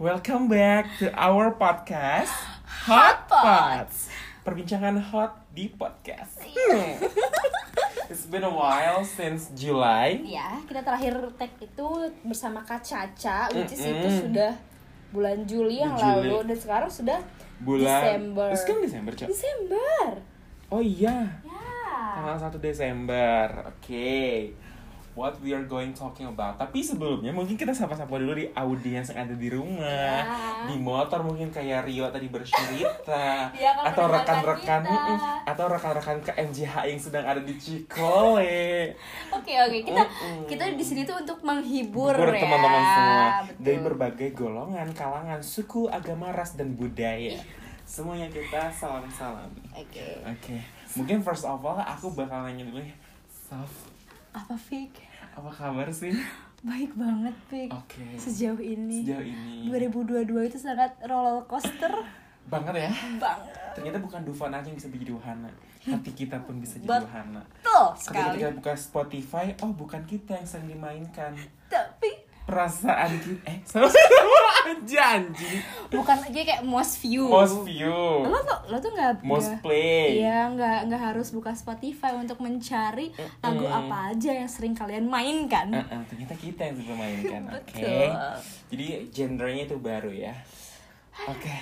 Welcome back to our podcast Hot Pots. Perbincangan hot di podcast. Hmm. It's been a while since July. Ya, kita terakhir tag itu bersama Kak Caca, which is itu Mm-mm. sudah bulan Juli yang Juli. lalu dan sekarang sudah Bulan Desember. Sekarang Desember, Cok. Desember. Oh iya. Ya. Tanggal 1 Desember. Oke. What we are going talking about. Tapi sebelumnya mungkin kita sapa-sapa dulu di audiens yang ada di rumah. Ya. Di motor mungkin kayak Rio tadi bercerita. Akan atau rekan-rekan atau rekan-rekan ke MJH yang sedang ada di Cikole. Oke, oke. Kita Mm-mm. kita di sini tuh untuk menghibur Hibur ya. teman-teman semua Betul. dari berbagai golongan, kalangan, suku, agama, ras dan budaya. Iya. Semuanya kita salam-salam. Oke. Oke, mungkin first of all aku bakal nanya dulu ya. Saf, Apa Fik? Apa kabar sih? Baik banget Fik. Oke. Sejauh ini. Sejauh ini 2022 itu sangat roller coaster banget ya. banget. Ternyata bukan Dufan aja yang bisa jadi Wahana. Hati kita pun bisa jadi Betul. Wahana. Betul Ketika sekali. kita buka Spotify, oh bukan kita yang sering dimainkan. Tapi Perasaan kita eh aja anjing. bukan aja kayak most view. Most view. Lo tuh lo tuh nggak Most nggak- play. Iya nggak nggak harus buka Spotify untuk mencari lagu Mm-mm. apa aja yang sering kalian mainkan. Uh-uh, ternyata kita yang suka mainkan, oke? Betul. Jadi genrenya itu baru ya. Oke.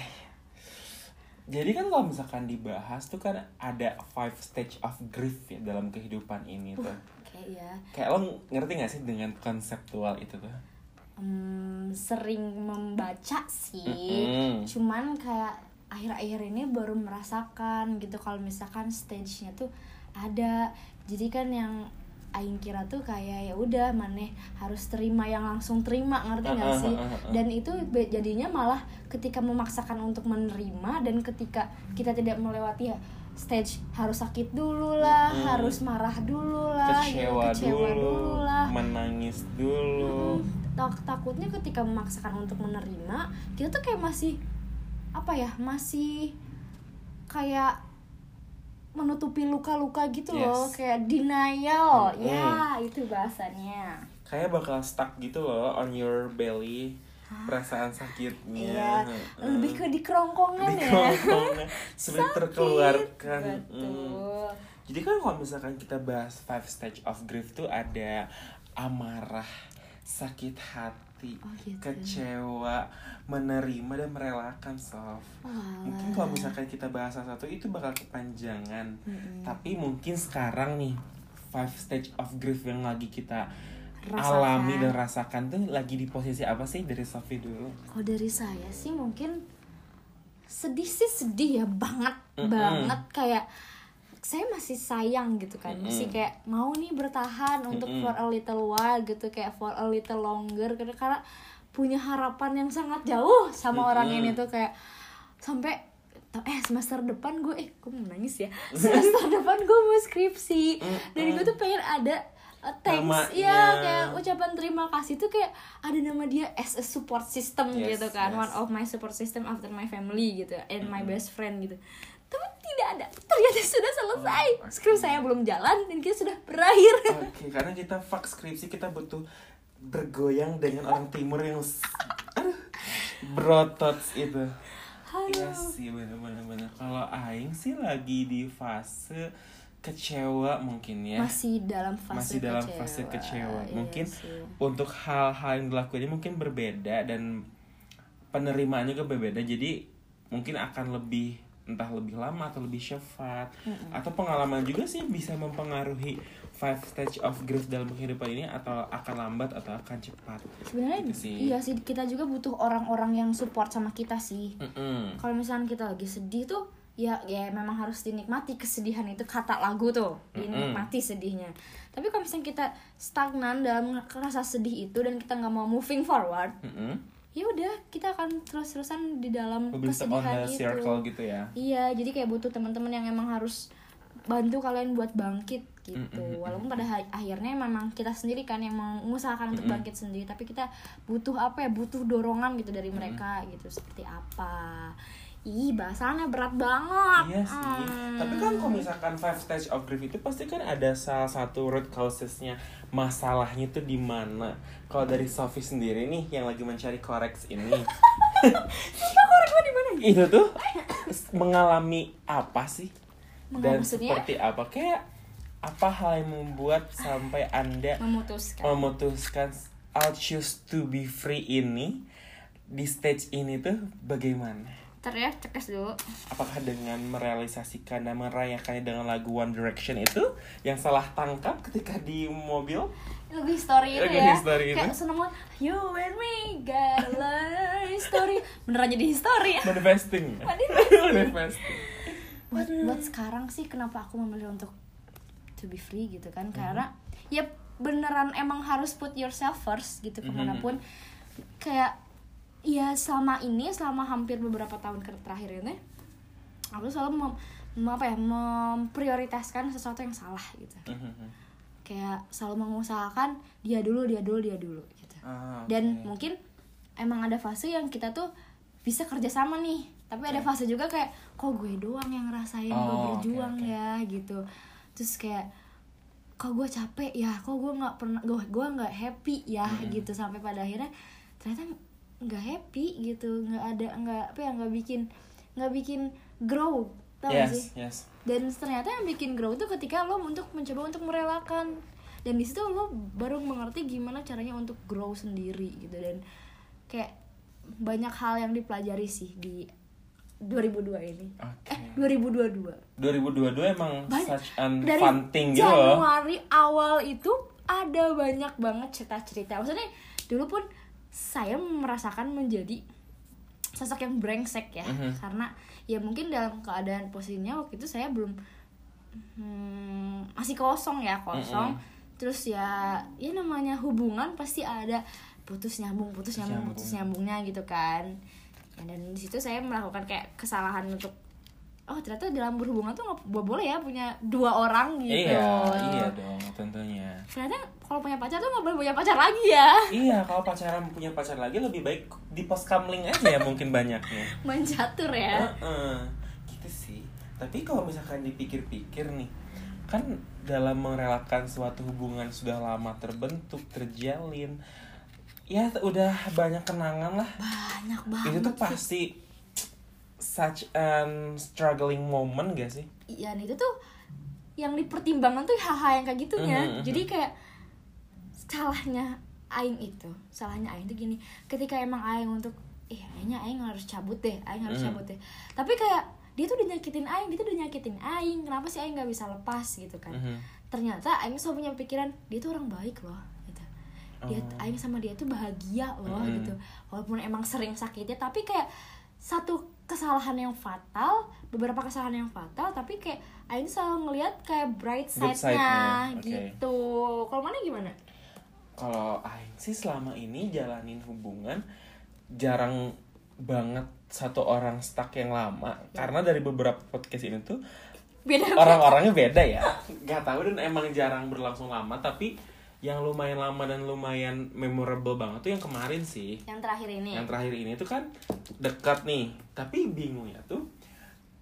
Jadi kan kalau misalkan dibahas tuh kan ada five stage of grief ya dalam kehidupan ini tuh. Oke ya. Kayak lo ngerti gak sih dengan konseptual itu tuh? Hmm, sering membaca sih. Mm-mm. Cuman kayak akhir-akhir ini baru merasakan gitu kalau misalkan stage-nya tuh ada. Jadi kan yang aing kira tuh kayak ya udah maneh harus terima yang langsung terima ngerti nggak sih dan itu jadinya malah ketika memaksakan untuk menerima dan ketika kita tidak melewati ya stage harus sakit dulu lah Mm-mm. harus marah dulu lah gitu, Kecewa, kecewa dulu, lah menangis dulu. Tak takutnya ketika memaksakan untuk menerima kita tuh kayak masih apa ya masih kayak menutupi luka-luka gitu loh Yes. kayak denial Mm-mm. ya itu bahasanya Kayak bakal stuck gitu loh on your belly. Perasaan sakitnya. iya Heeh. lebih ke di kerongkongan di ya kerongkongan sulit terkeluarkan Mm. betul jadi kan kalau misalkan kita bahas five stage of grief tuh ada amarah sakit hati Oh, gitu. kecewa menerima dan merelakan soft Walah. mungkin kalau misalkan kita bahas salah satu itu bakal kepanjangan Mm-mm. tapi mungkin sekarang nih five stage of grief yang lagi kita Rasakan. alami dan rasakan tuh lagi di posisi apa sih dari Sofi dulu kalau dari saya sih mungkin sedih sih sedih ya banget Mm-mm. banget kayak saya masih sayang gitu kan Mm-mm. masih kayak mau nih bertahan untuk Mm-mm. for a little while gitu kayak for a little longer karena karena punya harapan yang sangat jauh sama orang Mm-mm. ini tuh kayak sampai eh semester depan gue eh gue mau nangis ya semester depan gue mau skripsi dan gue tuh pengen ada uh, thanks Namanya. ya kayak ucapan terima kasih tuh kayak ada nama dia as a support system Yes, gitu kan yes. one of my support system after my family gitu and my best friend gitu tidak ada ternyata sudah selesai Oh, oke. skripsi saya belum jalan dan kita sudah berakhir Oke, karena kita fuck skripsi kita butuh bergoyang dengan orang timur yang aduh, berotot itu. Iya sih bener-bener bener. Kalau Aing sih lagi di fase kecewa mungkin ya. masih dalam fase Masih dalam kecewa. fase kecewa. Iya Mungkin sih. untuk hal-hal yang dilakuin mungkin berbeda dan penerimaannya juga berbeda. Jadi mungkin akan lebih entah lebih lama atau lebih cepat atau pengalaman juga sih bisa mempengaruhi five stage of grief dalam kehidupan ini atau akan lambat atau akan cepat. sebenarnya Gitu sih. iya sih kita juga butuh orang-orang yang support sama kita sih Mm-mm. kalau misalnya kita lagi sedih tuh ya ya memang harus dinikmati kesedihan itu kata lagu tuh dinikmati sedihnya tapi kalau misalnya kita stagnan dalam rasa sedih itu dan kita nggak mau moving forward Mm-mm. Ya udah kita akan terus-terusan di dalam Lebih stuck on kesedihan itu. circle gitu ya. iya jadi kayak butuh teman-teman yang emang harus bantu kalian buat bangkit gitu. Mm-mm. walaupun pada akhirnya memang kita sendiri kan yang mengusahakan untuk bangkit sendiri tapi kita butuh apa ya? Butuh dorongan gitu dari mereka gitu. Seperti apa ih bahasannya berat banget Iya sih. Hmm. Tapi kan kalau misalkan five stage of grief itu pasti kan ada salah satu root causesnya masalahnya tuh di mana. Kalau dari Sophie sendiri nih yang lagi mencari koreks ini, Sumpah korek di mana? itu tuh mengalami apa sih dan maksudnya? seperti apa kayak apa hal yang membuat sampai anda Memutuskan. memutuskan I'll choose to be free ini di stage ini tuh bagaimana Ntar ya, cekes dulu. apakah dengan merealisasikan dan merayakannya dengan lagu One Direction itu yang salah tangkap ketika di mobil Lagu history itu ya. history itu. Kayak seneng banget. You and me got a history. Beneran jadi history ya. manifesting Manifesting. manifesting buat, buat sekarang sih kenapa aku memilih untuk to be free gitu kan karena ya beneran emang harus put yourself first gitu Mhm. ke mana pun kayak ya selama ini selama hampir beberapa tahun terakhir ini aku selalu mem, mem- apa ya memprioritaskan sesuatu yang salah gitu Mhm. kayak selalu mengusahakan dia dulu dia dulu dia dulu gitu Ah, dan oke. mungkin emang ada fase yang kita tuh bisa kerjasama nih tapi ada Oke. fase juga kayak kok gue doang yang ngerasain gue Oh, oke, berjuang oke. ya gitu terus kayak kok gue capek ya kok gue nggak pernah gue gue nggak happy ya Mm-mm. gitu sampai pada akhirnya ternyata nggak happy gitu nggak ada nggak apa ya nggak bikin nggak bikin grow tau gak sih? yes. Yes dan ternyata yang bikin grow itu ketika lo untuk mencoba untuk merelakan. Dan di situ lo baru mengerti gimana caranya untuk grow sendiri gitu. Dan kayak banyak hal yang dipelajari sih di 2002 ini. Oke. Eh 2022 2022 emang Banyak. such an dari fun thing gitu Januari awal itu ada banyak banget cerita-cerita. Maksudnya dulu pun saya merasakan menjadi sosok yang brengsek ya Mhm. karena ya mungkin dalam keadaan posisinya waktu itu saya belum hmm, masih kosong ya kosong Mhm. terus ya ya namanya hubungan pasti ada putus nyambung putus nyambung putus nyambungnya gitu kan Ya, dan di situ saya melakukan kayak kesalahan untuk oh ternyata dalam berhubungan tuh nggak bo- boleh ya punya dua orang gitu. Iya iya dong tentunya ternyata kalau punya pacar tuh nggak boleh punya pacar lagi ya. Iya kalau pacaran punya pacar lagi lebih baik di pos kamling aja ya mungkin banyaknya. Main catur ya. Heeh, gitu sih. Tapi kalau misalkan dipikir-pikir nih kan dalam merelakan suatu hubungan sudah lama terbentuk terjalin ya udah banyak kenangan lah. Banyak banget itu tuh pasti such an struggling moment gak sih Iya, itu tuh yang dipertimbangkan tuh hal-hal yang kayak gitunya. Mhm, mhm. Jadi kayak salahnya Aing itu, salahnya Aing tuh gini, ketika emang Aing untuk, eh kayaknya Aing harus cabut deh, Aing harus Mhm. cabut deh. Tapi kayak dia tuh udah nyakitin Aing, dia tuh udah nyakitin Aing, kenapa sih Aing nggak bisa lepas gitu kan? Mhm. Ternyata Aing selalu punya pikiran dia tuh orang baik loh, gitu. Dia, Oh. Aing sama dia tuh bahagia loh Mhm. gitu, walaupun emang sering sakitnya, tapi kayak satu kesalahan yang fatal, beberapa kesalahan yang fatal, tapi kayak Aing selalu ngelihat kayak bright side-nya side-nya, oke. gitu. Kalau mana gimana? kalau Aing sih selama ini jalanin hubungan jarang banget satu orang stuck yang lama karena dari beberapa podcast ini tuh Beda orang-orangnya beda ya nggak tahu dan emang jarang berlangsung lama tapi yang lumayan lama dan lumayan memorable banget tuh yang kemarin sih. Yang terakhir ini. yang terakhir ini tuh kan dekat nih. Tapi bingungnya tuh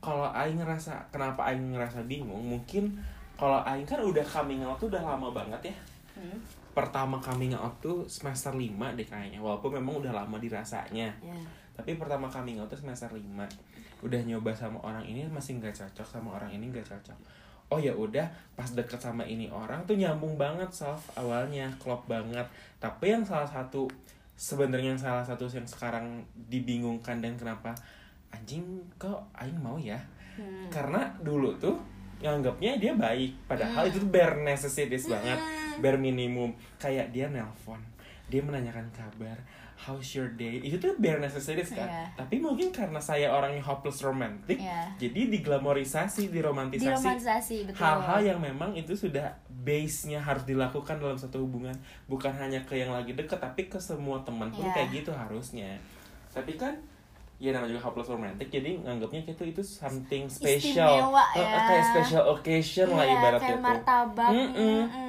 kalau Aing ngerasa kenapa Aing ngerasa bingung? Mungkin kalau Aing kan udah coming out tuh udah lama banget ya. Hmm, pertama coming out tuh semester 5 deh kayaknya. Walaupun memang udah lama dirasanya. Ya. tapi pertama coming out tuh semester 5 udah nyoba sama orang ini masih nggak cocok sama orang ini nggak cocok oh ya udah pas deket sama ini orang tuh nyambung banget soft awalnya klop banget. Tapi yang salah satu sebenarnya yang salah satu yang sekarang dibingungkan dan kenapa anjing kok aing mau ya? Hmm. karena dulu tuh nganggapnya dia baik padahal itu tuh bare necessities banget bare minimum. Kayak dia nelpon dia menanyakan kabar how's your day itu tuh bare necessities kan Iya. tapi mungkin karena saya orangnya hopeless romantic Iya. jadi diglamorisasi diromantisasi Diromantisasi betul. hal-hal yang memang itu sudah base-nya harus dilakukan dalam satu hubungan bukan hanya ke yang lagi deket tapi ke semua teman pun Iya. kayak gitu harusnya tapi kan ya namanya juga hopeless romantic jadi nganggapnya itu itu something special Istimewa ya. kayak special occasion lah Iya, ibaratnya kayak martabak. Mm-mm. Mm-mm.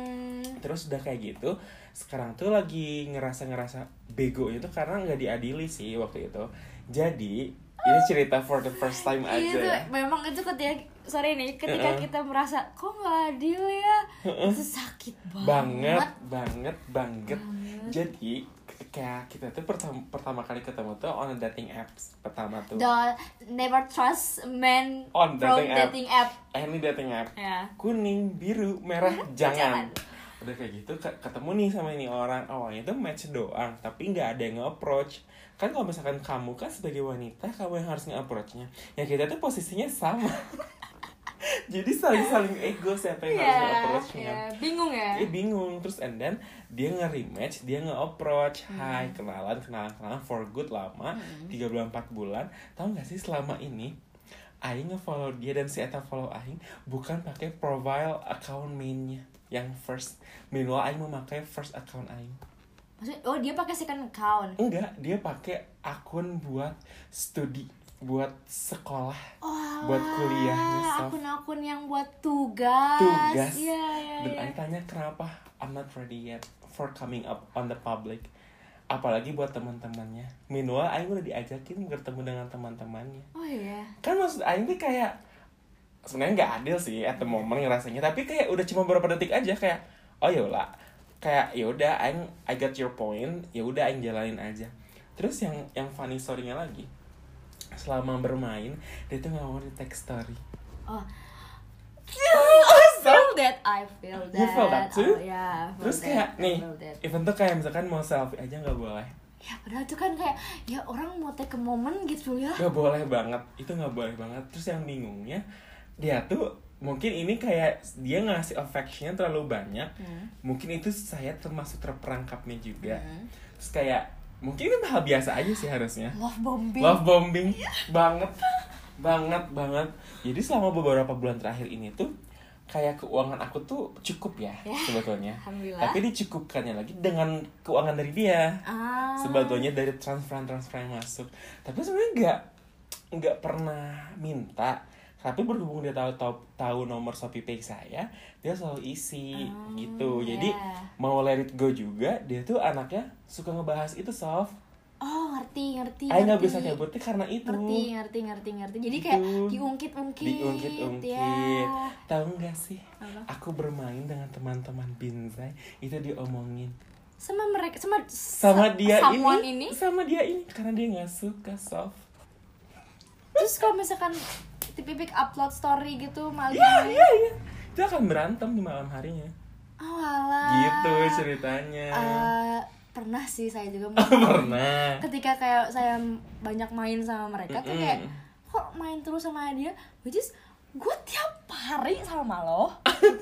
Terus udah kayak gitu sekarang tuh lagi ngerasa ngerasa bego itu karena nggak diadili sih waktu itu jadi ini cerita for the first time aja Itu ya memang itu ketika sorry nih ketika Uh-uh. kita merasa kok nggak adil ya itu sakit banget. banget banget banget Banget. jadi ketika kayak kita tuh pertama pertama kali ketemu tuh on a dating apps pertama tuh The never trust men On from dating app. dating app. eh ini dating app Ya. kuning biru merah jangan jangan. Udah kayak gitu ke- ketemu nih sama ini orang. Awalnya tuh match doang tapi nggak ada yang nge-approach. Kan kalau misalkan kamu kan sebagai wanita kamu yang harus nge-approachnya. Ya kita tuh posisinya sama. Jadi saling saling ego siapa yang harus Iya, nge-approachnya. iya. bingung ya. dia bingung. Terus and then dia nge-rematch dia nge-approach. Hai kenalan kenalan kenalan for good lama tiga bulan empat bulan. Tahu nggak sih selama ini Aing nge-follow dia dan si Eta follow Aing bukan pakai profile account mainnya yang first meanwhile Aing memakai first account Aing Maksudnya, oh dia pakai second account. enggak dia pakai akun buat studi buat sekolah Oh, Buat kuliahnya, Sof. akun-akun yang buat tugas. tugas Iya, iya, dan iya. Aing tanya kenapa I'm not ready yet for coming up on the public apalagi buat teman-temannya meanwhile Aing udah diajakin bertemu dengan teman-temannya Oh iya. kan maksud Aing tuh kayak sebenarnya nggak adil sih at the moment ngerasanya. Tapi kayak udah cuma beberapa detik aja kayak oh ya lah kayak ya udah Aing I got your point. Ya udah Aing jalanin aja. Terus yang yang funny story-nya lagi selama bermain dia tuh nggak mau di text story. Oh. I feel that, I feel that. You feel that too? Oh, feel terus that, kayak I nih even tuh kayak misalkan mau selfie aja nggak boleh. Ya padahal tuh kan kayak ya orang mau take a moment gitu ya. nggak boleh banget. Itu nggak boleh banget. Terus yang bingungnya dia tuh mungkin ini kayak dia ngasih affectionnya terlalu banyak. Hmm. mungkin itu saya termasuk terperangkapnya juga. Hmm. terus kayak mungkin itu hal biasa aja sih harusnya. Love bombing. love bombing. Banget. Banget banget. Jadi selama beberapa bulan terakhir ini tuh kayak keuangan aku tuh cukup ya, Ya. sebetulnya. tapi dicukupkannya lagi dengan keuangan dari dia. Ah. sebetulnya dari transferan transfer yang masuk. Tapi sebenarnya nggak nggak pernah minta tapi berhubung dia tahu tahu tahu nomor shopee pay saya dia selalu isi Oh, gitu jadi ya. mau let it go juga dia tuh anaknya suka ngebahas itu soft Oh ngerti ngerti. Aing nggak bisa cabutnya karena itu Ngerti ngerti ngerti ngerti. Jadi kayak Gitu. diungkit-ungkit. diungkit-ungkit Ya. tahu nggak sih Apa? aku bermain dengan teman-teman Binzai itu diomongin Sama mereka sama sama dia ini, ini. sama dia ini karena dia nggak suka soft Terus kalau misalkan tipik upload story gitu malah Iya, iya, iya. Itu akan berantem di malam harinya. Oh alah. Gitu ceritanya. Eh, pernah sih saya juga Pernah. ketika kayak saya banyak main sama mereka tuh Mm-mm. kayak kok main terus sama dia which is gue tiap hari sama lo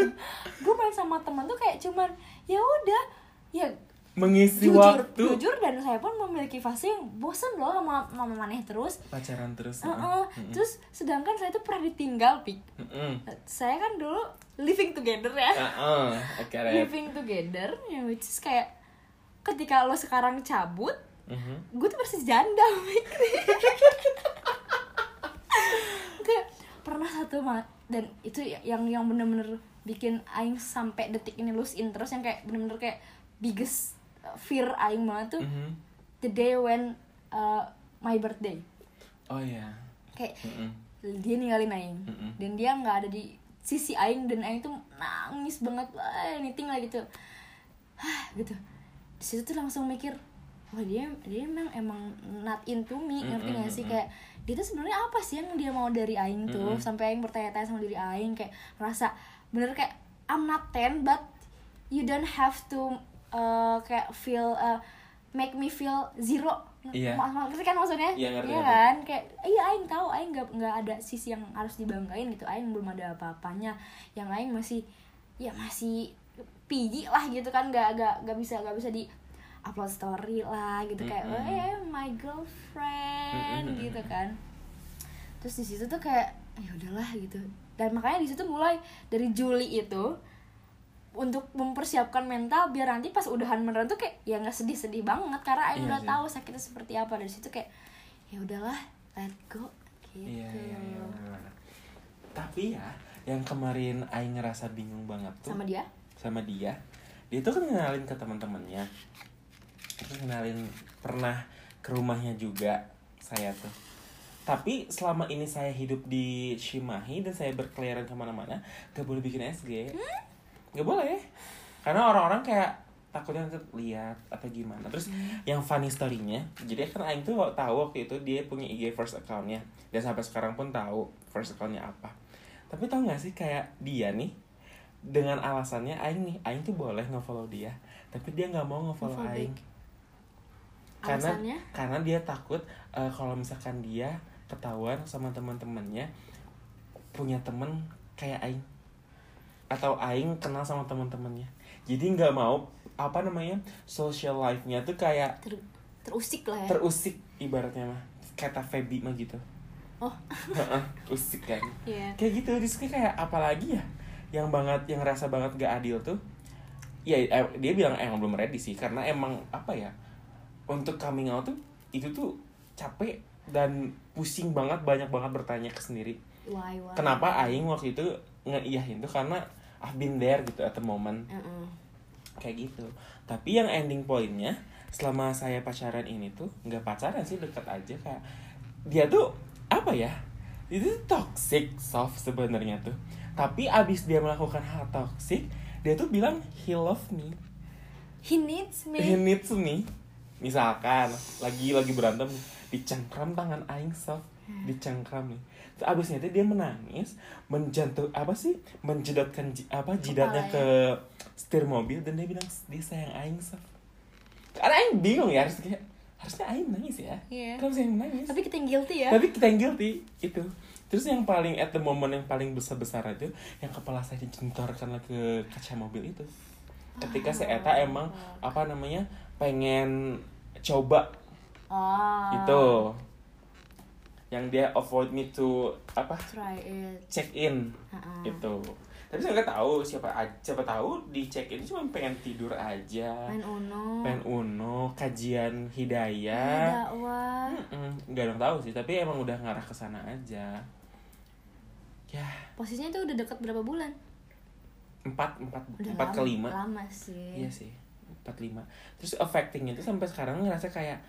gue main sama teman tuh kayak cuman ya udah ya Mengisi jujur waktu. jujur dan saya pun memiliki fase yang bosen loh sama sama maneh terus Pacaran terus. Heeh. terus sedangkan saya tuh pernah ditinggal pik Heeh. saya kan dulu living together ya Heeh. Oke, Rep. living together ya which is kayak ketika lo sekarang cabut Mhm. gue tuh masih janda Mik. kayak pernah satu ma- dan itu yang yang bener-bener bikin aing sampai detik ini lose interest yang kayak bener-bener kayak biggest uh, fear aing banget tuh Mhm. the day when uh, my birthday Oh iya. kayak Mhm. dia ninggalin aing Mm-mm. dan dia nggak ada di sisi aing dan aing tuh nangis banget wah anything lah gitu Hah, gitu di situ tuh langsung mikir wah dia dia emang emang not into me ngerti gak sih kayak dia tuh sebenarnya apa sih yang dia mau dari aing tuh sampai aing bertanya-tanya sama diri aing kayak merasa bener kayak I'm not ten but you don't have to uh, kayak feel uh, make me feel zero. Iya. Ngerti kan maksudnya? Iya, ngerti, Iya kan? Kayak iya aing tahu aing nggak nggak ada sisi yang harus dibanggain gitu. Aing belum ada apa-apanya. Yang aing masih ya masih pigi lah gitu kan. Nggak nggak nggak bisa nggak bisa di upload story lah gitu. Kayak Mm-mm. eh my girlfriend Mm-mm. gitu kan. Terus di situ tuh kayak ya udahlah gitu. Dan makanya di situ mulai dari Juli itu untuk mempersiapkan mental biar nanti pas udahan beneran tuh kayak ya nggak sedih-sedih banget karena Aing Iya udah sih. tahu sakitnya seperti apa dari situ kayak ya udahlah let go gitu Iya, iya, iya. benar. Tapi ya, yang kemarin Aing ngerasa bingung banget tuh sama dia sama dia. Dia tuh kan kenalin ke teman-temannya. Terus kenalin pernah ke rumahnya juga saya tuh. Tapi selama ini saya hidup di Cimahi dan saya berkeliaran ke mana-mana, gak boleh bikin SG. Gak boleh. Karena orang-orang kayak takutnya nanti lihat atau gimana. Terus yang funny storynya jadi kan Aing tuh tahu waktu itu dia punya IG first accountnya. Dan sampai sekarang pun tahu first accountnya apa. Tapi tau gak sih kayak dia nih dengan alasannya Aing nih Aing tuh boleh nge-follow dia tapi dia nggak mau nge-follow Nge-follow. Aing. Karena Alasannya? karena dia takut eh, kalau misalkan dia ketahuan sama teman-temannya punya temen kayak Aing atau Aing kenal sama teman-temannya. Jadi nggak mau apa namanya social life-nya tuh kayak Ter, terusik lah ya. terusik ibaratnya mah. Kata Feby mah gitu. Oh. Usik kan. Iya. Kayak gitu terus kayak apalagi ya yang banget yang rasa banget gak adil tuh. Ya eh, dia bilang emang belum ready sih karena emang apa ya untuk coming out tuh itu tuh capek dan pusing banget banyak banget bertanya ke sendiri. Why why? Kenapa Aing waktu itu ngeiyahin tuh? Karena I've been there gitu at the moment. Heeh. kayak gitu. Tapi yang ending pointnya selama saya pacaran ini tuh nggak pacaran sih deket aja kayak dia tuh apa ya itu toxic soft sebenarnya tuh. Tapi abis dia melakukan hal toxic dia tuh bilang he love me. He needs me. He needs me. Misalkan lagi lagi berantem dicengkram tangan aing soft. Dicengkram nih abisnya itu dia menangis menjantung apa sih? Menjedotkan apa jidatnya ke setir mobil dan dia bilang dia sayang aing soft karena aing bingung ya harus kayak harusnya aing nangis ya. Iya. kenapa saya nangis? Tapi kita yang guilty ya. Tapi kita yang guilty itu. Terus yang paling at the moment yang paling besar besar itu yang kepala saya dijentorkan ke kaca mobil itu. Ketika si Eta emang apa namanya pengen coba. Oh itu yang dia avoid me to apa? Try it. Check in. Heeh. itu tapi saya nggak tahu siapa a- siapa tahu di check in cuma pengen tidur aja. Main uno. Pengen uno kajian hidayah. Dakwah nggak ada yang tahu sih tapi emang udah ngarah ke sana aja. Ya. Posisinya itu udah dekat berapa bulan? Empat empat udah empat lama, ke lima. lama sih. Iya sih empat lima. Terus affectingnya itu sampai sekarang ngerasa kayak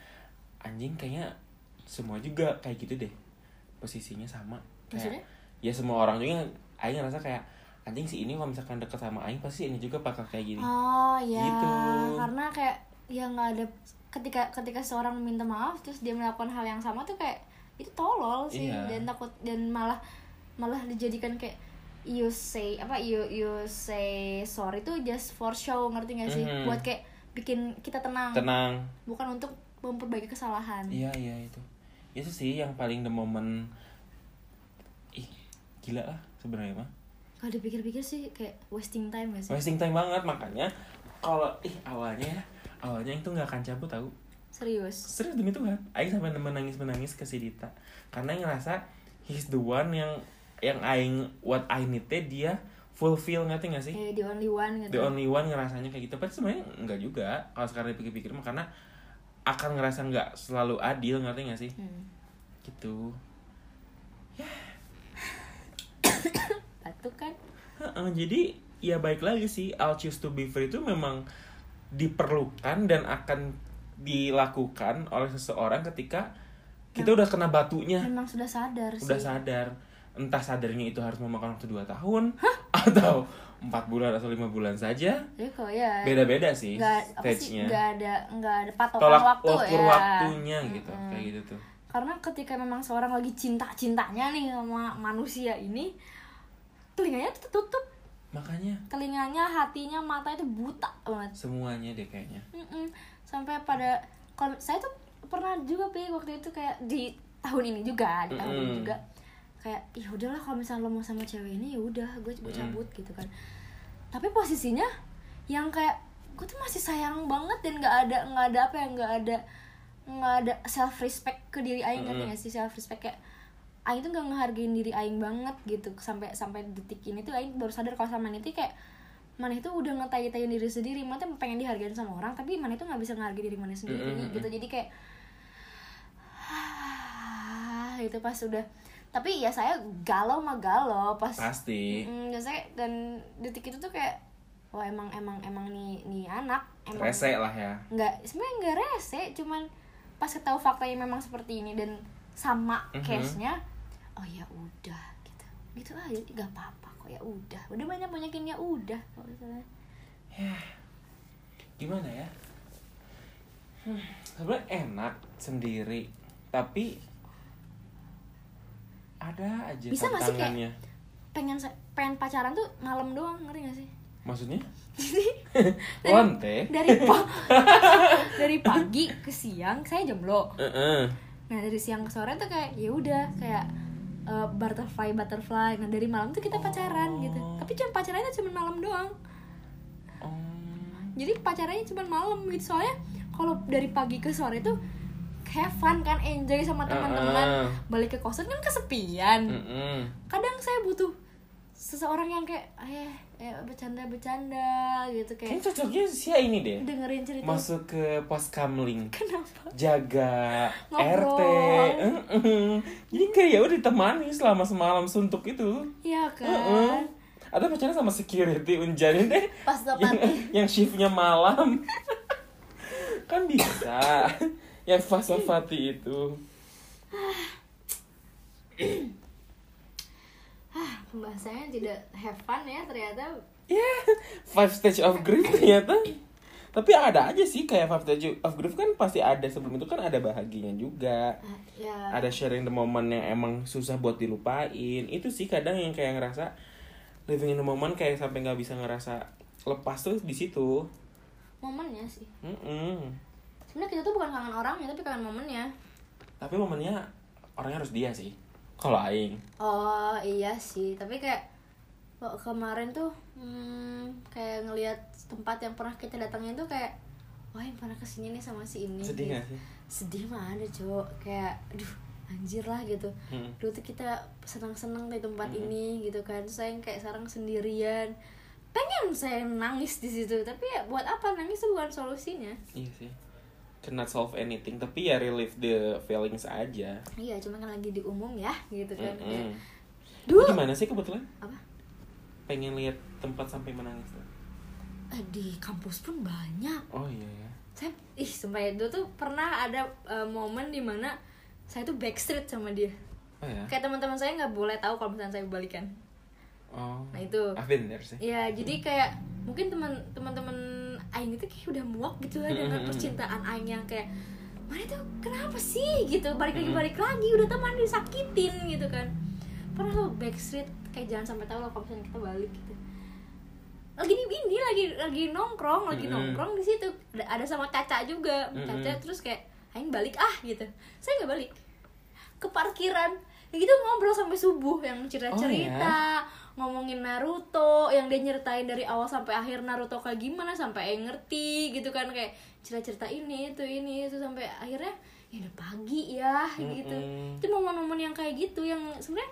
anjing kayaknya semua juga kayak gitu deh posisinya sama Maksudnya? kayak ya semua orang juga Aing ngerasa kayak anjing si ini kalau misalkan deket sama Aing pasti ini juga bakal kayak gini oh ya Gitu. karena kayak ya nggak ada ketika ketika seorang minta maaf terus dia melakukan hal yang sama tuh kayak itu tolol sih Iya. dan takut dan malah malah dijadikan kayak you say apa you you say sorry tuh just for show ngerti gak sih Mhm. buat kayak bikin kita tenang tenang bukan untuk memperbaiki kesalahan iya iya itu itu sih yang paling the moment. Ih gila lah sebenarnya mah. Kalau dipikir-pikir sih kayak wasting time gak sih? Wasting time banget makanya kalau ih awalnya ya awalnya itu nggak akan cabut tahu serius? Serius demi Tuhan. Aing sampai menangis menangis ke si Dita. Karena Aing ngerasa he's the one yang yang Aing what I need dia fulfill ngerti gak sih? Kayak the only one gitu the only one ngerasanya kayak gitu. Tapi sebenarnya enggak juga. Kalau sekarang dipikir-pikir mah karena akan ngerasa nggak selalu adil ngerti gak sih? Hmm. gitu. Batuk kan? Heeh, jadi ya baik lagi sih I'll choose to be free itu memang diperlukan dan akan dilakukan oleh seseorang ketika kita udah kena batunya. memang sudah sadar sih. udah sadar. Entah sadarnya itu harus memakan waktu 2 tahun atau empat bulan atau lima bulan saja. Kok ya beda-beda sih nggak stage-nya. nggak ada nggak ada patokan tolak waktu ukur ya waktunya gitu kayak gitu tuh. Karena ketika memang seorang lagi cinta cintanya nih sama manusia ini telinganya tuh tutup. Makanya. Telinganya hatinya mata itu buta banget. Semuanya deh kayaknya. Mm-mm. sampai pada kalau saya tuh pernah juga pi waktu itu kayak di tahun ini juga di tahun ini Mm-mm. juga kayak ya udahlah kalau misalnya lo mau sama cewek ini ya udah gue gue Mm-mm. cabut gitu kan tapi posisinya yang kayak gue tuh masih sayang banget dan nggak ada nggak ada apa ya nggak ada nggak ada self respect ke diri aing ngerti Mm-mm. nggak sih self respect kayak aing tuh nggak ngehargain diri aing banget gitu sampai sampai detik ini tuh aing baru sadar kalau sama Niti kayak mana itu udah ngetai-taiin diri sendiri mana tuh pengen dihargain sama orang tapi mana itu nggak bisa ngehargai diri mana sendiri Mm-mm. gitu jadi kayak itu pas udah tapi ya saya galau mah galau pas pasti. Mm, dan saya dan detik itu tuh kayak wah emang emang emang nih nih anak emang rese lah ya. Nggak sebenarnya nggak rese cuman pas ketahui faktanya memang seperti ini dan sama Mhm. case-nya oh ya udah gitu. Gitu aja nggak apa-apa kok ya udah. Udah banyak banyakin ya udah kalau misalnya gimana ya? Hmm, sebenarnya enak sendiri. Tapi ada aja Bisa nggak sih kayak- pengen pengen pacaran tuh malam doang ngerti gak sih? Maksudnya? Dari pa- dari pagi ke siang saya jomblo. Heeh. nah dari siang ke sore tuh kayak ya udah kayak uh, butterfly butterfly. Nah dari malam tuh kita pacaran gitu. Oh. tapi cuma pacarannya cuma malam doang. Oh. jadi pacarannya cuma malam gitu. Soalnya kalau dari pagi ke sore tuh have fun kan enjoy sama teman-teman. Uh-uh. balik ke kosan kan kesepian. Kadang saya butuh seseorang yang kayak eh, eh bercanda bercanda gitu Kayaknya kayak cocoknya sih ya ini deh. Dengerin cerita. Masuk ke pos kamling. Kenapa? Jaga Ngobrol. RT jadi kayak ya udah ditemani selama semalam suntuk itu. Iya kan? Ada pacaran sama security unjanin deh. Pas yang, yang shiftnya malam. Kan bisa yang Fasofati itu. Pembahasannya tidak have fun ya ternyata. Ya five stage of grief ternyata. Tapi ada aja sih kayak five stage of grief kan pasti ada. Sebelum itu kan ada bahagianya juga. Ah, ya ada sharing the moment yang emang susah buat dilupain. Itu sih kadang yang kayak ngerasa living in the moment kayak sampai nggak bisa ngerasa lepas tuh di situ. Momennya sih. Mm-mm. Sebenarnya kita tuh bukan kangen orangnya tapi kangen momennya. Tapi momennya orangnya harus dia sih. Kalau aing. Oh iya sih. Tapi kayak kok kemarin tuh hmm, kayak ngelihat tempat yang pernah kita datangin tuh kayak wah yang pernah ke sini nih sama si ini. Sedih gitu. gak sih? Sedih mah ada cowok kayak aduh anjir lah gitu. Hmm. dulu tuh kita senang-senang di tempat Hmm. ini gitu kan. Saya kayak sekarang sendirian. Pengen saya nangis di situ tapi ya buat apa? Nangis itu bukan solusinya. Iya sih cannot solve anything tapi ya relieve the feelings aja. Iya cuma kan lagi di umum ya gitu kan. Mm-mm. dulu gimana sih kebetulan? Apa? Pengen lihat tempat sampai menangis tuh. Eh, di kampus pun banyak. Oh iya ya saya ih sumpah ya, dulu tuh pernah ada eh, momen di mana saya tuh backstreet sama dia. Oh ya kayak teman-teman saya nggak boleh tahu kalau misalnya saya balikan. Oh. Nah, itu. I've been there sih. Ya jadi kayak mungkin teman teman-teman Aing itu kayak udah muak gitu lah dengan percintaan Aing yang kayak mana tuh kenapa sih? gitu. Balik lagi balik lagi udah teman disakitin gitu kan. Pernah lo backstreet kayak jangan sampai tahu lah kalau misalnya kita balik gitu. Lagi di ini lagi lagi nongkrong lagi nongkrong di situ. Ada, ada sama Caca juga. Mm-mm. Caca terus kayak Aing balik ah gitu. Saya nggak balik. Ke parkiran. Ya gitu ngobrol sampai subuh yang cerita-cerita ngomongin Naruto yang dia nyeritain dari awal sampai akhir Naruto kayak gimana sampai ngerti gitu kan kayak cerita-cerita ini itu ini itu sampai akhirnya ya udah pagi ya gitu. Mm-mm. itu momen-momen yang kayak gitu yang sebenarnya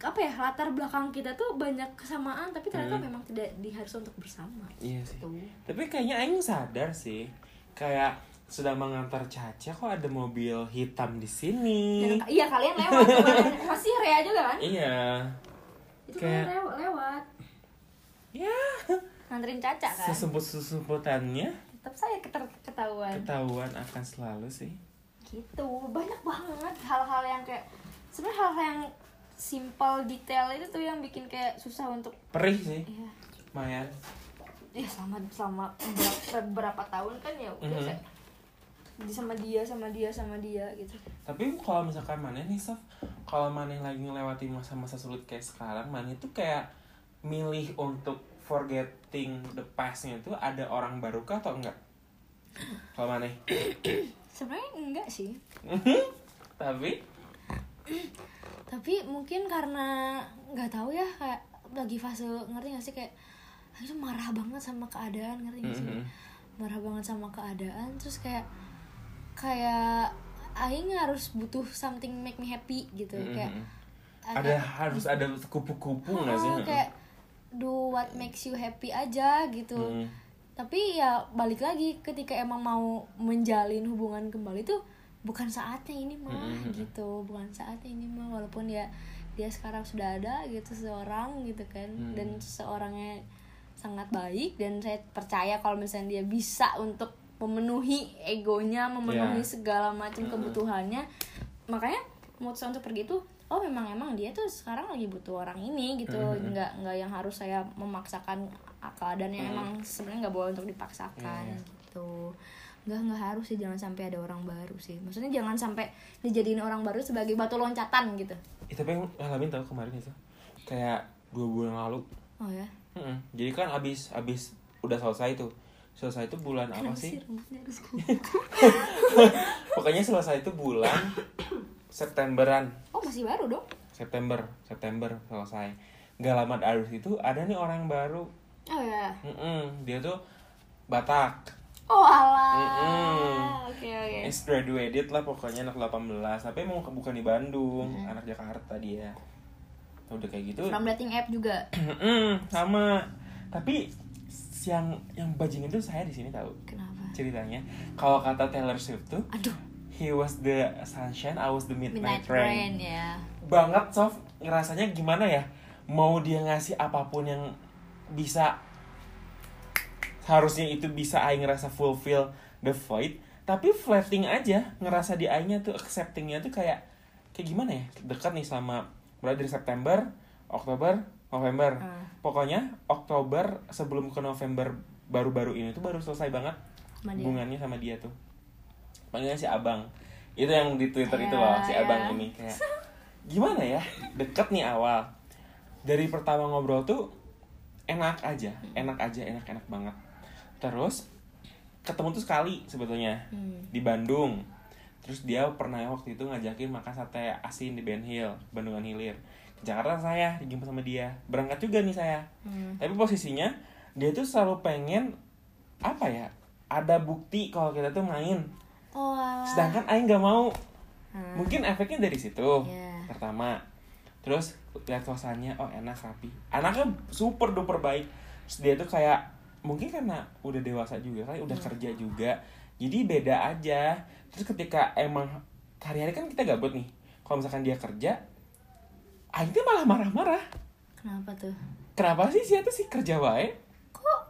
apa ya latar belakang kita tuh banyak kesamaan tapi ternyata Mm. memang tidak diharus untuk bersama iya sih. tuh tapi kayaknya Aing sadar sih kayak sedang mengantar Caca kok ada mobil hitam di sini. Dan- iya kalian lewat masih Rea juga kan? Iya itu Kayak- kalian lew- lewat. Ya. Nganterin Caca kan? Sesemput sesumputannya tetap saya keter- ketahuan. Ketahuan akan selalu sih. Gitu. Banyak banget hal-hal yang kayak sebenarnya hal-hal yang simple detail itu tuh yang bikin kayak susah untuk perih sih. Ya Mayan ya selama selama beberapa, beberapa tahun kan ya udah kayak di sama dia sama dia sama dia gitu. Tapi kalau misalkan mana nih Sof kalau mana lagi ngelewati masa-masa sulit kayak sekarang mana itu kayak milih untuk forgetting the pastnya itu ada orang baru kah atau enggak? Kalau mana sebenarnya enggak sih. Tapi? Tapi mungkin karena nggak tahu ya kayak lagi fase ngerti gak sih? Kayak itu marah banget sama keadaan ngerti gak sih? Mhm. marah banget sama keadaan terus kayak kayak Aing harus butuh something make me happy gitu kayak Mhm. ada harus ada kupu-kupu nggak sih Oh, kayak do what makes you happy aja gitu Mhm. tapi ya balik lagi ketika emang mau menjalin hubungan kembali tuh bukan saatnya ini mah Mm-mm. gitu bukan saatnya ini mah walaupun ya dia sekarang sudah ada gitu seseorang gitu kan Mm. dan seseorangnya sangat baik dan saya percaya kalau misalnya dia bisa untuk memenuhi egonya memenuhi Yeah. segala macam Mm-mm. kebutuhannya makanya memutuskan untuk pergi tuh oh memang emang dia tuh sekarang lagi butuh orang ini gitu Mm-mm. nggak nggak yang harus saya memaksakan keadaan yang Hmm. emang sebenarnya nggak boleh untuk dipaksakan Iya. gitu nggak nggak harus sih jangan sampai ada orang baru sih maksudnya jangan sampai dijadiin orang baru sebagai batu loncatan gitu Eh, tapi yang ngalamin tau kemarin itu kayak dua bulan lalu oh ya Mm-mm. jadi kan abis abis udah selesai tuh selesai itu bulan apa sih? pokoknya selesai itu bulan Septemberan. Oh masih baru dong? September September selesai. Nggak lama dari itu ada nih orang baru. Oh ya Mm-mm. dia tuh Batak. Oh alah Mm-mm. oke oke. Is graduated lah pokoknya anak 18 Tapi emang bukan di Bandung Mm-hmm. Anak Jakarta dia. Udah kayak gitu. From dating app juga? Mm, Sama. Tapi yang yang bajingan tuh saya di sini tahu kenapa? ceritanya. Kalau kata Taylor Swift tuh aduh. he was the sunshine I was the midnight, midnight rain. rain ya. Banget Sof. Ngerasanya gimana ya? Mau dia ngasih apa pun yang bisa harusnya itu bisa Aing ngerasa fulfill the void tapi flatting aja ngerasa di Aingnya tuh acceptingnya tuh kayak kayak gimana ya? Dekat nih sama berarti dari September Oktober November Hmm. pokoknya Oktober sebelum ke November baru-baru ini tuh baru selesai banget Sama dia. hubungannya sama dia tuh panggilnya si abang itu yang di Twitter itu Ya, loh si ya. abang ini kayak gimana ya deket nih awal dari pertama ngobrol tuh enak aja enak aja enak enak banget terus ketemu tuh sekali sebetulnya Hmm. di Bandung terus dia pernah waktu itu ngajakin makan sate asin di Ben Hill Bandungan Hilir. Ke Jakarta saya dijemput sama dia. Berangkat juga nih saya. Hmm. tapi posisinya dia tuh selalu pengen apa ya ada bukti kalau kita tuh main. Oh sedangkan Aing nggak mau. Hmm. mungkin efeknya dari situ Iya. pertama. Terus lihat kosannya oh enak rapi. Anaknya super duper baik. Terus dia tuh kayak mungkin karena udah dewasa juga kali udah kerja juga. Jadi beda aja terus ketika emang hari-hari kan kita gabut nih kalau misalkan dia kerja Aing tuh malah marah-marah. Kenapa tuh? Kenapa sih sih tuh sih kerja wae? Kok?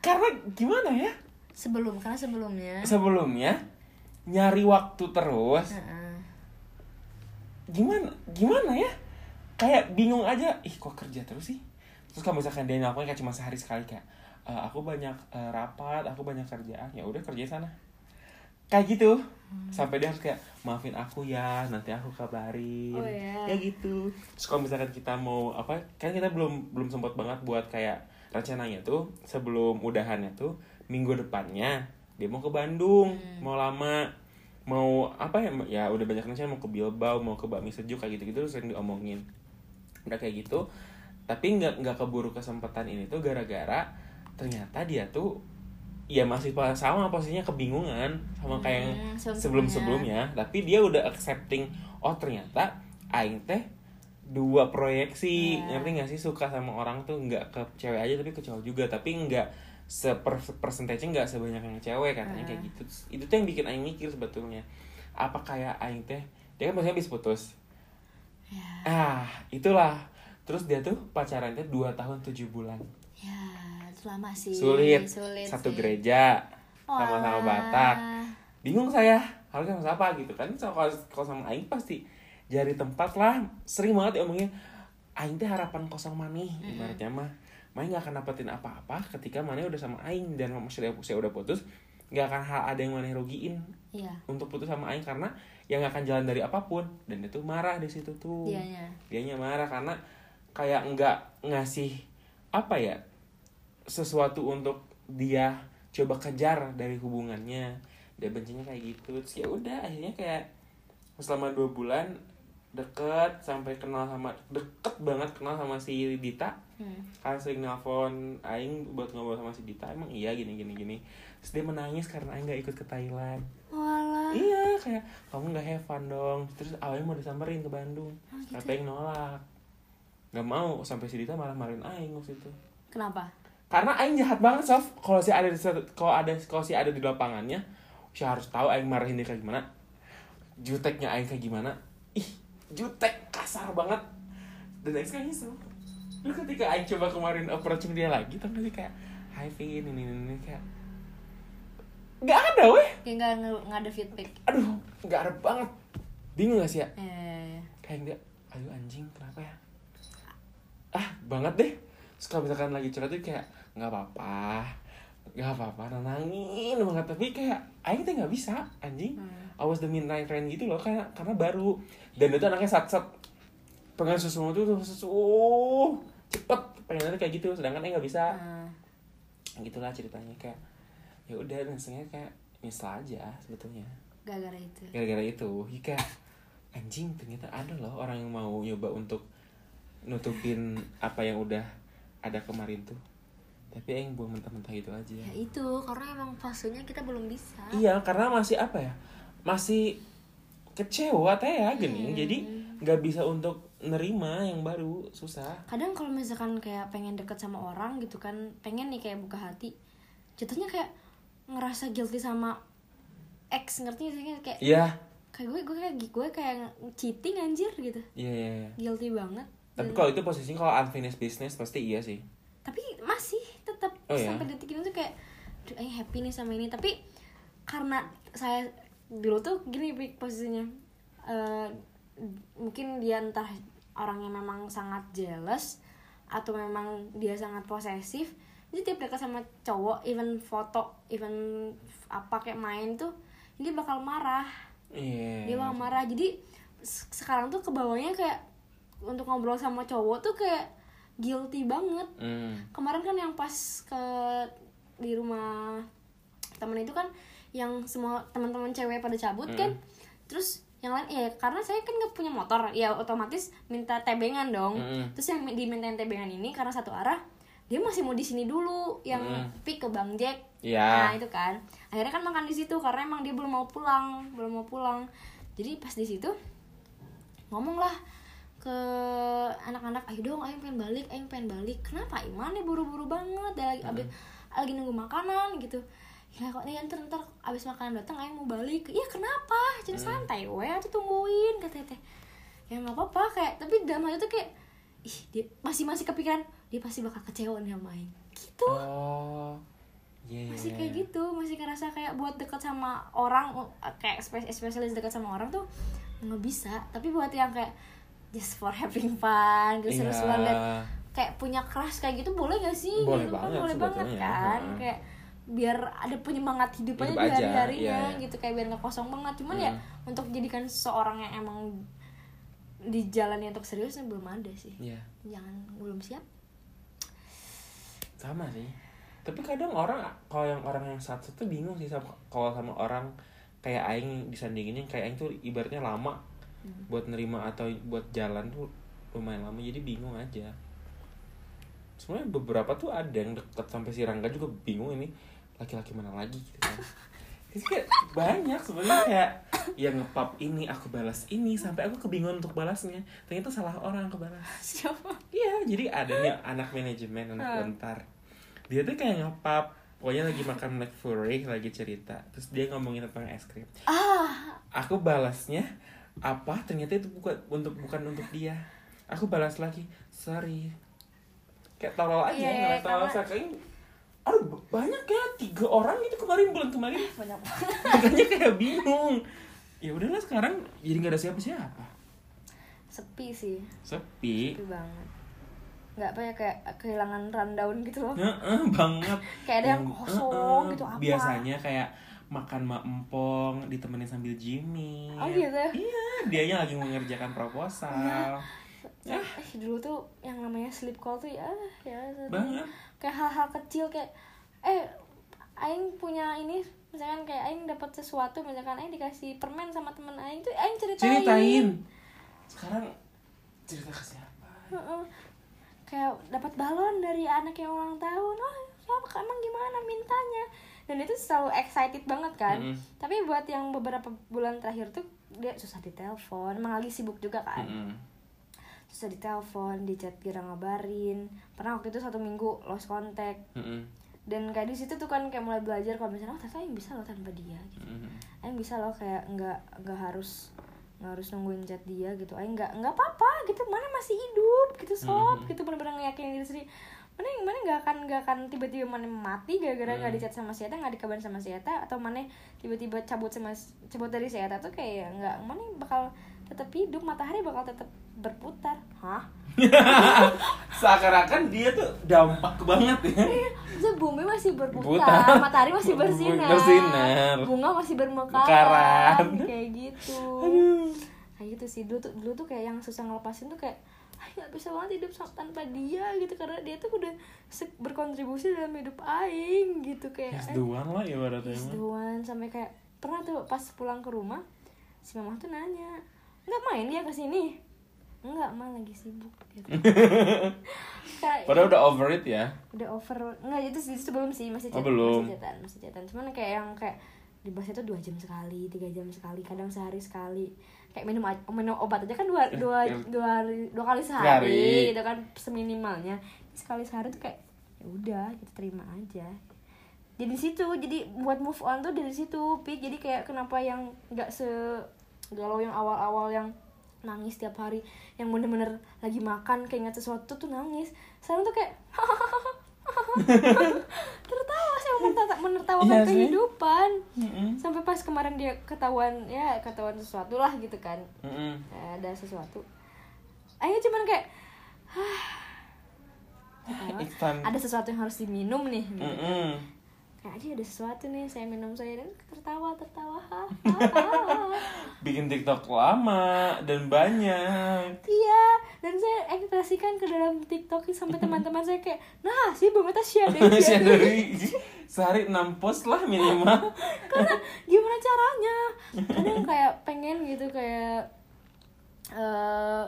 Karena gimana ya? Sebelum karena sebelumnya. Sebelumnya nyari waktu terus. Gimana gimana ya? Kayak bingung aja ih kok kerja terus sih? Terus kalau misalkan dia nelfon kayak cuma sehari sekali kayak "E, aku banyak e, rapat aku banyak kerjaan. Ya udah kerja sana. Kayak gitu sampai dia harus kayak maafin aku ya nanti aku kabarin. Oh, ya. ya gitu. Terus kalau misalkan kita mau apa kan kita belum belum sempat banget buat kayak rencananya tuh sebelum udahannya tuh minggu depannya dia mau ke Bandung mau lama mau apa ya ya udah banyak rencana mau ke Bilbao mau ke Bakmi Sejuk kayak gitu gitu sering diomongin. Udah kayak gitu tapi nggak nggak keburu kesempatan ini tuh gara-gara ternyata dia tuh ya masih sama posisinya kebingungan sama kayak yang Hmm, sebelum-sebelumnya. sebelum sebelumnya tapi dia udah accepting oh ternyata aing teh dua proyeksi. Iya. ngerti nggak sih? Suka sama orang tuh nggak ke cewek aja tapi ke cowok juga. Tapi nggak seper persentase nggak sebanyak yang cewek katanya kayak gitu. Terus itu tuh yang bikin aing mikir sebetulnya. Apa kayak aing teh dia kan maksudnya habis putus. Ya ah itulah. Terus dia tuh pacaran teh dua tahun tujuh bulan. Ya itu lama sih. Sulit, sulit satu sih. gereja sama-sama. Batak. Bingung saya harus sama siapa gitu kan. Kalau kalau sama Aing pasti jari tempat lah. Sering banget diomongin Aing teh harapan kosong maneh ibaratnya mah. Main gak akan dapetin apa-apa ketika Maneh udah sama Aing dan saya, saya udah putus nggak akan hal ada yang Maneh rugiin iya. untuk putus sama Aing karena yang gak akan jalan dari apa pun. Dan itu marah di situ tuh. Dianya. Dianya marah karena kayak nggak ngasih apa ya sesuatu untuk dia coba kejar dari hubungannya. Dia bencinya kayak gitu. Terus ya udah akhirnya kayak selama dua bulan deket sampai kenal sama deket banget kenal sama si Dita. Hmm. kan sering nelfon Aing buat ngobrol sama si Dita. Emang iya gini gini gini. Terus dia menangis karena Aing nggak ikut ke Thailand. Walah. Iya kayak kamu nggak have fun dong. Terus awalnya mau disamperin ke Bandung. Oh, gitu. tapi Aing nolak. Nggak mau sampai si Dita malah marahin Aing waktu itu. Kenapa karena Aing jahat banget sof. Kalau si ada di kalau ada kalau si ada di lapangannya si harus tahu Aing marahin dia kayak gimana. Juteknya Aing kayak gimana. Ih jutek. Kasar banget. Dan Aing sekarang nyesel. Lu ketika Aing coba kemarin approaching dia lagi gak sih kayak Hi Vin ini ini, ini kayak nggak ada weh. Kayak nggak nggak- ada feedback. Aduh nggak ada banget. Bingung gak sih ya? Eh. Kayak dia aduh anjing kenapa ya? Ah banget deh Terus kalau misalkan lagi curhat tuh kayak nggak apa-apa nggak apa-apa nenangin banget. Tapi kayak Aing tuh nggak bisa anjing. Hmm. awas the midnight train gitu loh karena karena baru. Dan itu anaknya sat sat pengen susu tuh tuh susu uh, cepet. Pengennya kayak gitu sedangkan Aing nggak bisa. Hmm. gitulah ceritanya kayak ya udah dan sebenarnya kayak nyesel aja sebetulnya. Gara-gara itu. Gara-gara itu ya kayak anjing ternyata ada loh orang yang mau nyoba untuk nutupin apa yang udah ada kemarin tuh. Tapi yang buang mentah-mentah itu aja. Ya itu karena emang fasenya kita belum bisa. Iya karena masih apa ya masih kecewa teh ya gening Hmm. jadi nggak bisa untuk nerima yang baru susah. Kadang kalau misalkan kayak pengen deket sama orang gitu kan pengen nih kayak buka hati jatuhnya kayak ngerasa guilty sama ex ngerti gak sih? Kayak iya. kayak gue gue kayak gue kayak cheating anjir gitu. Iya iya iya. guilty banget tapi Dan- kalau itu posisinya kalau unfinished business pasti iya sih. Tapi masih tetap Oh, ya? sampai detik ini tuh kayak aduh aing happy nih sama ini. Tapi karena saya dulu tuh gini posisinya. Eh, mungkin dia entah orang yang memang sangat jealous atau memang dia sangat posesif jadi tiap dekat sama cowok even foto even apa kayak main tuh dia bakal marah. Iya. Dia bakal marah. Jadi se- sekarang tuh ke bawahnya kayak untuk ngobrol sama cowok tuh kayak guilty banget. Hmm. kemarin kan yang pas ke di rumah temen itu kan yang semua teman-teman cewek pada cabut kan. Terus yang lain ya karena saya kan nggak punya motor ya otomatis minta tebengan dong. Mm-mm. terus yang dimintain tebengan ini karena satu arah dia masih mau di sini dulu yang pick ke bang Jack. Iya. nah itu kan. Akhirnya kan makan di situ karena emang dia belum mau pulang belum mau pulang. Jadi pas di situ ngomong lah ke anak-anak ayo dong ayo pengen balik ayo pengen balik. Kenapa? Iman nih buru-buru banget dia lagi abis, lagi nunggu makanan gitu. Ya kok nih ntar ntar abis makanan datang ayo mau balik. Iya kenapa? Jadi santai we atau tungguin kata teh ya nggak apa-apa kayak tapi dalam hati tuh kayak ih dia masih masih kepikiran dia pasti bakal kecewa nih sama Aing gitu. Oh. Iya iya, masih iya. kayak gitu masih ngerasa kayak buat deket sama orang kayak spe- spesialis deket sama orang tuh nggak bisa. Tapi buat yang kayak just for having fun gitu Iya. seru-seruan dan kayak punya crush kayak gitu boleh gak sih Boleh gitu kan banget boleh banget kan heeh. kayak biar ada penyemangat hidup aja Hidup di hari-harinya iya, iya. gitu kayak biar nggak kosong banget cuman ya Hmm. untuk jadikan seorang yang emang di jalannya untuk seriusnya belum ada sih iya jangan belum siap sama sih tapi kadang orang kalau yang orang yang satu tuh bingung sih sama kalau sama orang kayak aing disandinginnya kayak aing tuh ibaratnya lama buat nerima atau buat jalan tuh lumayan lama jadi bingung aja sebenarnya beberapa tuh ada yang deket sampai si Rangga juga bingung ini laki-laki mana lagi gitu kan kayak banyak sebenarnya kayak yang ngepap ini aku balas ini sampai aku kebingungan untuk balasnya ternyata salah orang aku balas siapa Iya, jadi ada nih anak manajemen, anak Hmm. bentar. Dia tuh kayak ngepap, pokoknya lagi makan McFlurry, lagi cerita. Terus dia ngomongin tentang es krim. ah Aku balasnya apa? Ternyata itu bukan untuk bukan untuk dia. Aku balas lagi, sorry. Kayak tolol aja, Iya, ngeliat tolol kayak Aduh, banyak ya tiga orang itu kemarin bulan kemarin. Banyak. Makanya kayak bingung. Ya udahlah sekarang jadi nggak ada siapa-siapa. Sepi sih. Sepi. Sepi banget. Nggak apa ya kayak kehilangan rundown gitu loh. Heeh, banget. Kayak ada yang kosong gitu, apa? biasanya kayak makan mak empong ditemenin sambil Jimmy. Oh, gitu? iya dianya lagi mengerjakan proposal. Eh dulu tuh yang namanya sleep call tuh ya ya banget. Kayak hal-hal kecil kayak eh aing punya ini misalkan kayak aing dapat sesuatu misalkan aing dikasih permen sama temen aing tuh aing ceritain, ceritain. Sekarang cerita ke siapa? Kayak dapat balon dari anak yang ulang tahun. Oh siapa? Emang gimana mintanya dan itu selalu excited banget kan. Mm-mm. tapi buat yang beberapa bulan terakhir tuh dia susah ditelepon. Emang lagi sibuk juga kan. Mm-mm. susah ditelepon di chat kira ngabarin. Pernah waktu itu satu minggu lost contact. Mm-mm. dan kayak di situ tuh kan kayak mulai belajar kalau misalnya oh ternyata yang bisa loh tanpa dia gitu. Mm-mm. Aing bisa loh kayak nggak nggak harus nggak harus nungguin chat dia gitu. Aing nggak nggak apa-apa gitu. Mana masih hidup gitu. Sob Mhm. gitu. Bener-bener ngeyakinin diri sendiri mana yang mana nggak akan nggak akan tiba-tiba mana mati gara-gara nggak Mhm. di chat sama si Eta nggak dikabarin sama si Eta atau mana tiba-tiba cabut sama cabut dari si Eta tuh kayak nggak mana bakal tetap hidup matahari bakal tetap berputar hah Seakan-akan dia tuh dampak banget ya. Terus bumi masih berputar, Putar. matahari masih bersinar, Bersinar. bunga masih bermekaran, Mekaran. kayak gitu. Kayak gitu sih dulu tuh dulu tuh kayak yang susah ngelepasin tuh kayak "Ah, nggak bisa banget hidup tanpa dia gitu karena dia tuh udah berkontribusi dalam hidup aing gitu kayak Yes, the one lah ibaratnya. He's the one sampai kayak pernah tuh pas pulang ke rumah si mama tuh nanya nggak main dia ke sini enggak mah lagi sibuk gitu. kayak Padahal udah over it ya. udah over enggak itu sih sebelum sih masih Oh, chat, belum. masih chatan masih cuman kayak yang kayak dibahasnya tuh dua jam sekali tiga jam sekali kadang sehari sekali kayak minum minum obat aja kan dua dua dua, hari- dua kali sehari itu kan seminimalnya. Sekali sehari tuh kayak ya udah kita terima aja. Jadi di situ jadi buat move on tuh dari situ pik. Jadi kayak kenapa yang nggak se galau yang awal-awal yang nangis tiap hari yang bener-bener lagi makan kayak ingat sesuatu tuh nangis. Sekarang tuh kayak tertawa sih menertawa, menertawakan sih. kehidupan Mm-mm. sampai pas kemarin dia ketahuan ya ketahuan sesuatu lah gitu kan Mm-mm. Kayak ada sesuatu akhirnya cuman kayak "Hah, oh, It's time. ada sesuatu yang harus diminum nih gitu. Mm-mm. Kayak aja ada sesuatu nih saya minum saya dan tertawa tertawa hahaha. Bikin TikTok lama dan banyak. iya dan saya ekspresikan ke dalam TikTok sampai teman-teman saya kayak nah sih bu mata share deh Masih share deh." dari sehari 6 post lah minimal. karena gimana caranya kadang kayak pengen gitu kayak eh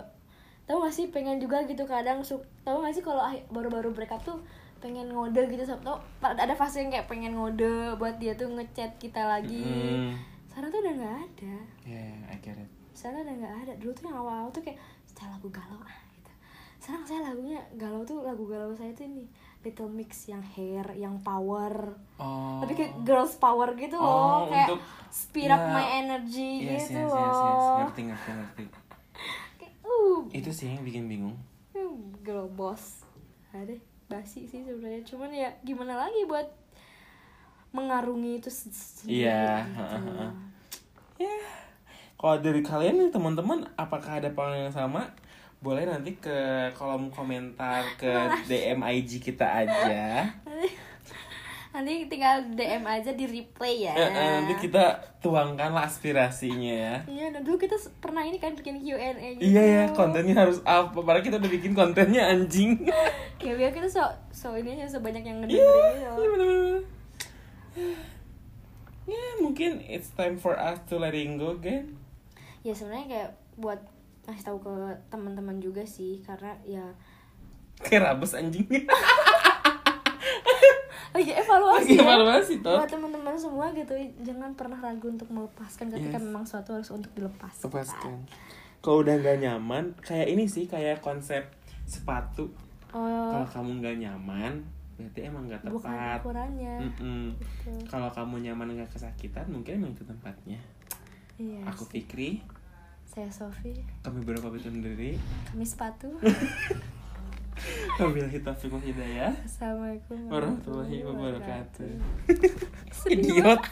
tahu gak sih pengen juga gitu kadang su tahu gak sih kalau baru-baru up tuh pengen ngode gitu tau ada fase yang kayak pengen ngode buat dia tuh ngechat kita lagi Mm. sekarang tuh udah nggak ada Yeah, I get it. sekarang udah nggak ada dulu tuh yang awal-awal tuh kayak saya lagu galau ah gitu sekarang saya lagunya galau tuh lagu galau saya tuh ini Little Mix yang hair yang power Oh. tapi kayak girls power gitu Oh, loh kayak untuk- speed up ya. my energy Yes, gitu yes, loh yes, yes. Ngerti, ngerti, ngerti. kayak uh Itu sih yang bikin bingung. hmm, girl boss ada basi sih sebenarnya cuman ya gimana lagi buat mengarungi itu sendiri Iya, gitu. heeh. Ya, kalau dari kalian nih teman-teman, apakah ada pengalaman yang sama? Boleh nanti ke kolom komentar ke DM IG kita aja. Nanti tinggal DM aja di replay ya Eh, eh, nanti kita tuangkanlah aspirasinya ya. iya dulu kita pernah ini kan bikin Q&A gitu Iya ya, kontennya harus apa? Padahal kita udah bikin kontennya anjing. ya biar kita so so ini aja sebanyak yang Iya, ngedengerin gitu iya. Ya, mungkin it's time for us to letting go again. ya sebenarnya kayak buat ngasih tahu ke teman-teman juga sih karena ya Kayak rabes anjing. lagi evaluasi Lagi ya. evaluasi, toh. buat teman-teman semua gitu jangan pernah ragu untuk melepaskan ketika Yes. memang suatu harus untuk dilepas Lepaskan. Kalau udah nggak nyaman, kayak ini sih kayak konsep sepatu. oh Kalau kamu nggak nyaman, berarti emang nggak bukan tepat. ukurannya Mm-mm. Gitu. Kalau kamu nyaman nggak kesakitan, mungkin emang itu tempatnya. iya Aku Fikri, saya Sofi kami berpamit undur diri. kami sepatu Wabillahi taufiq wal hidayah. assalamualaikum Warahmatullahi wabarakatuh. Idiot.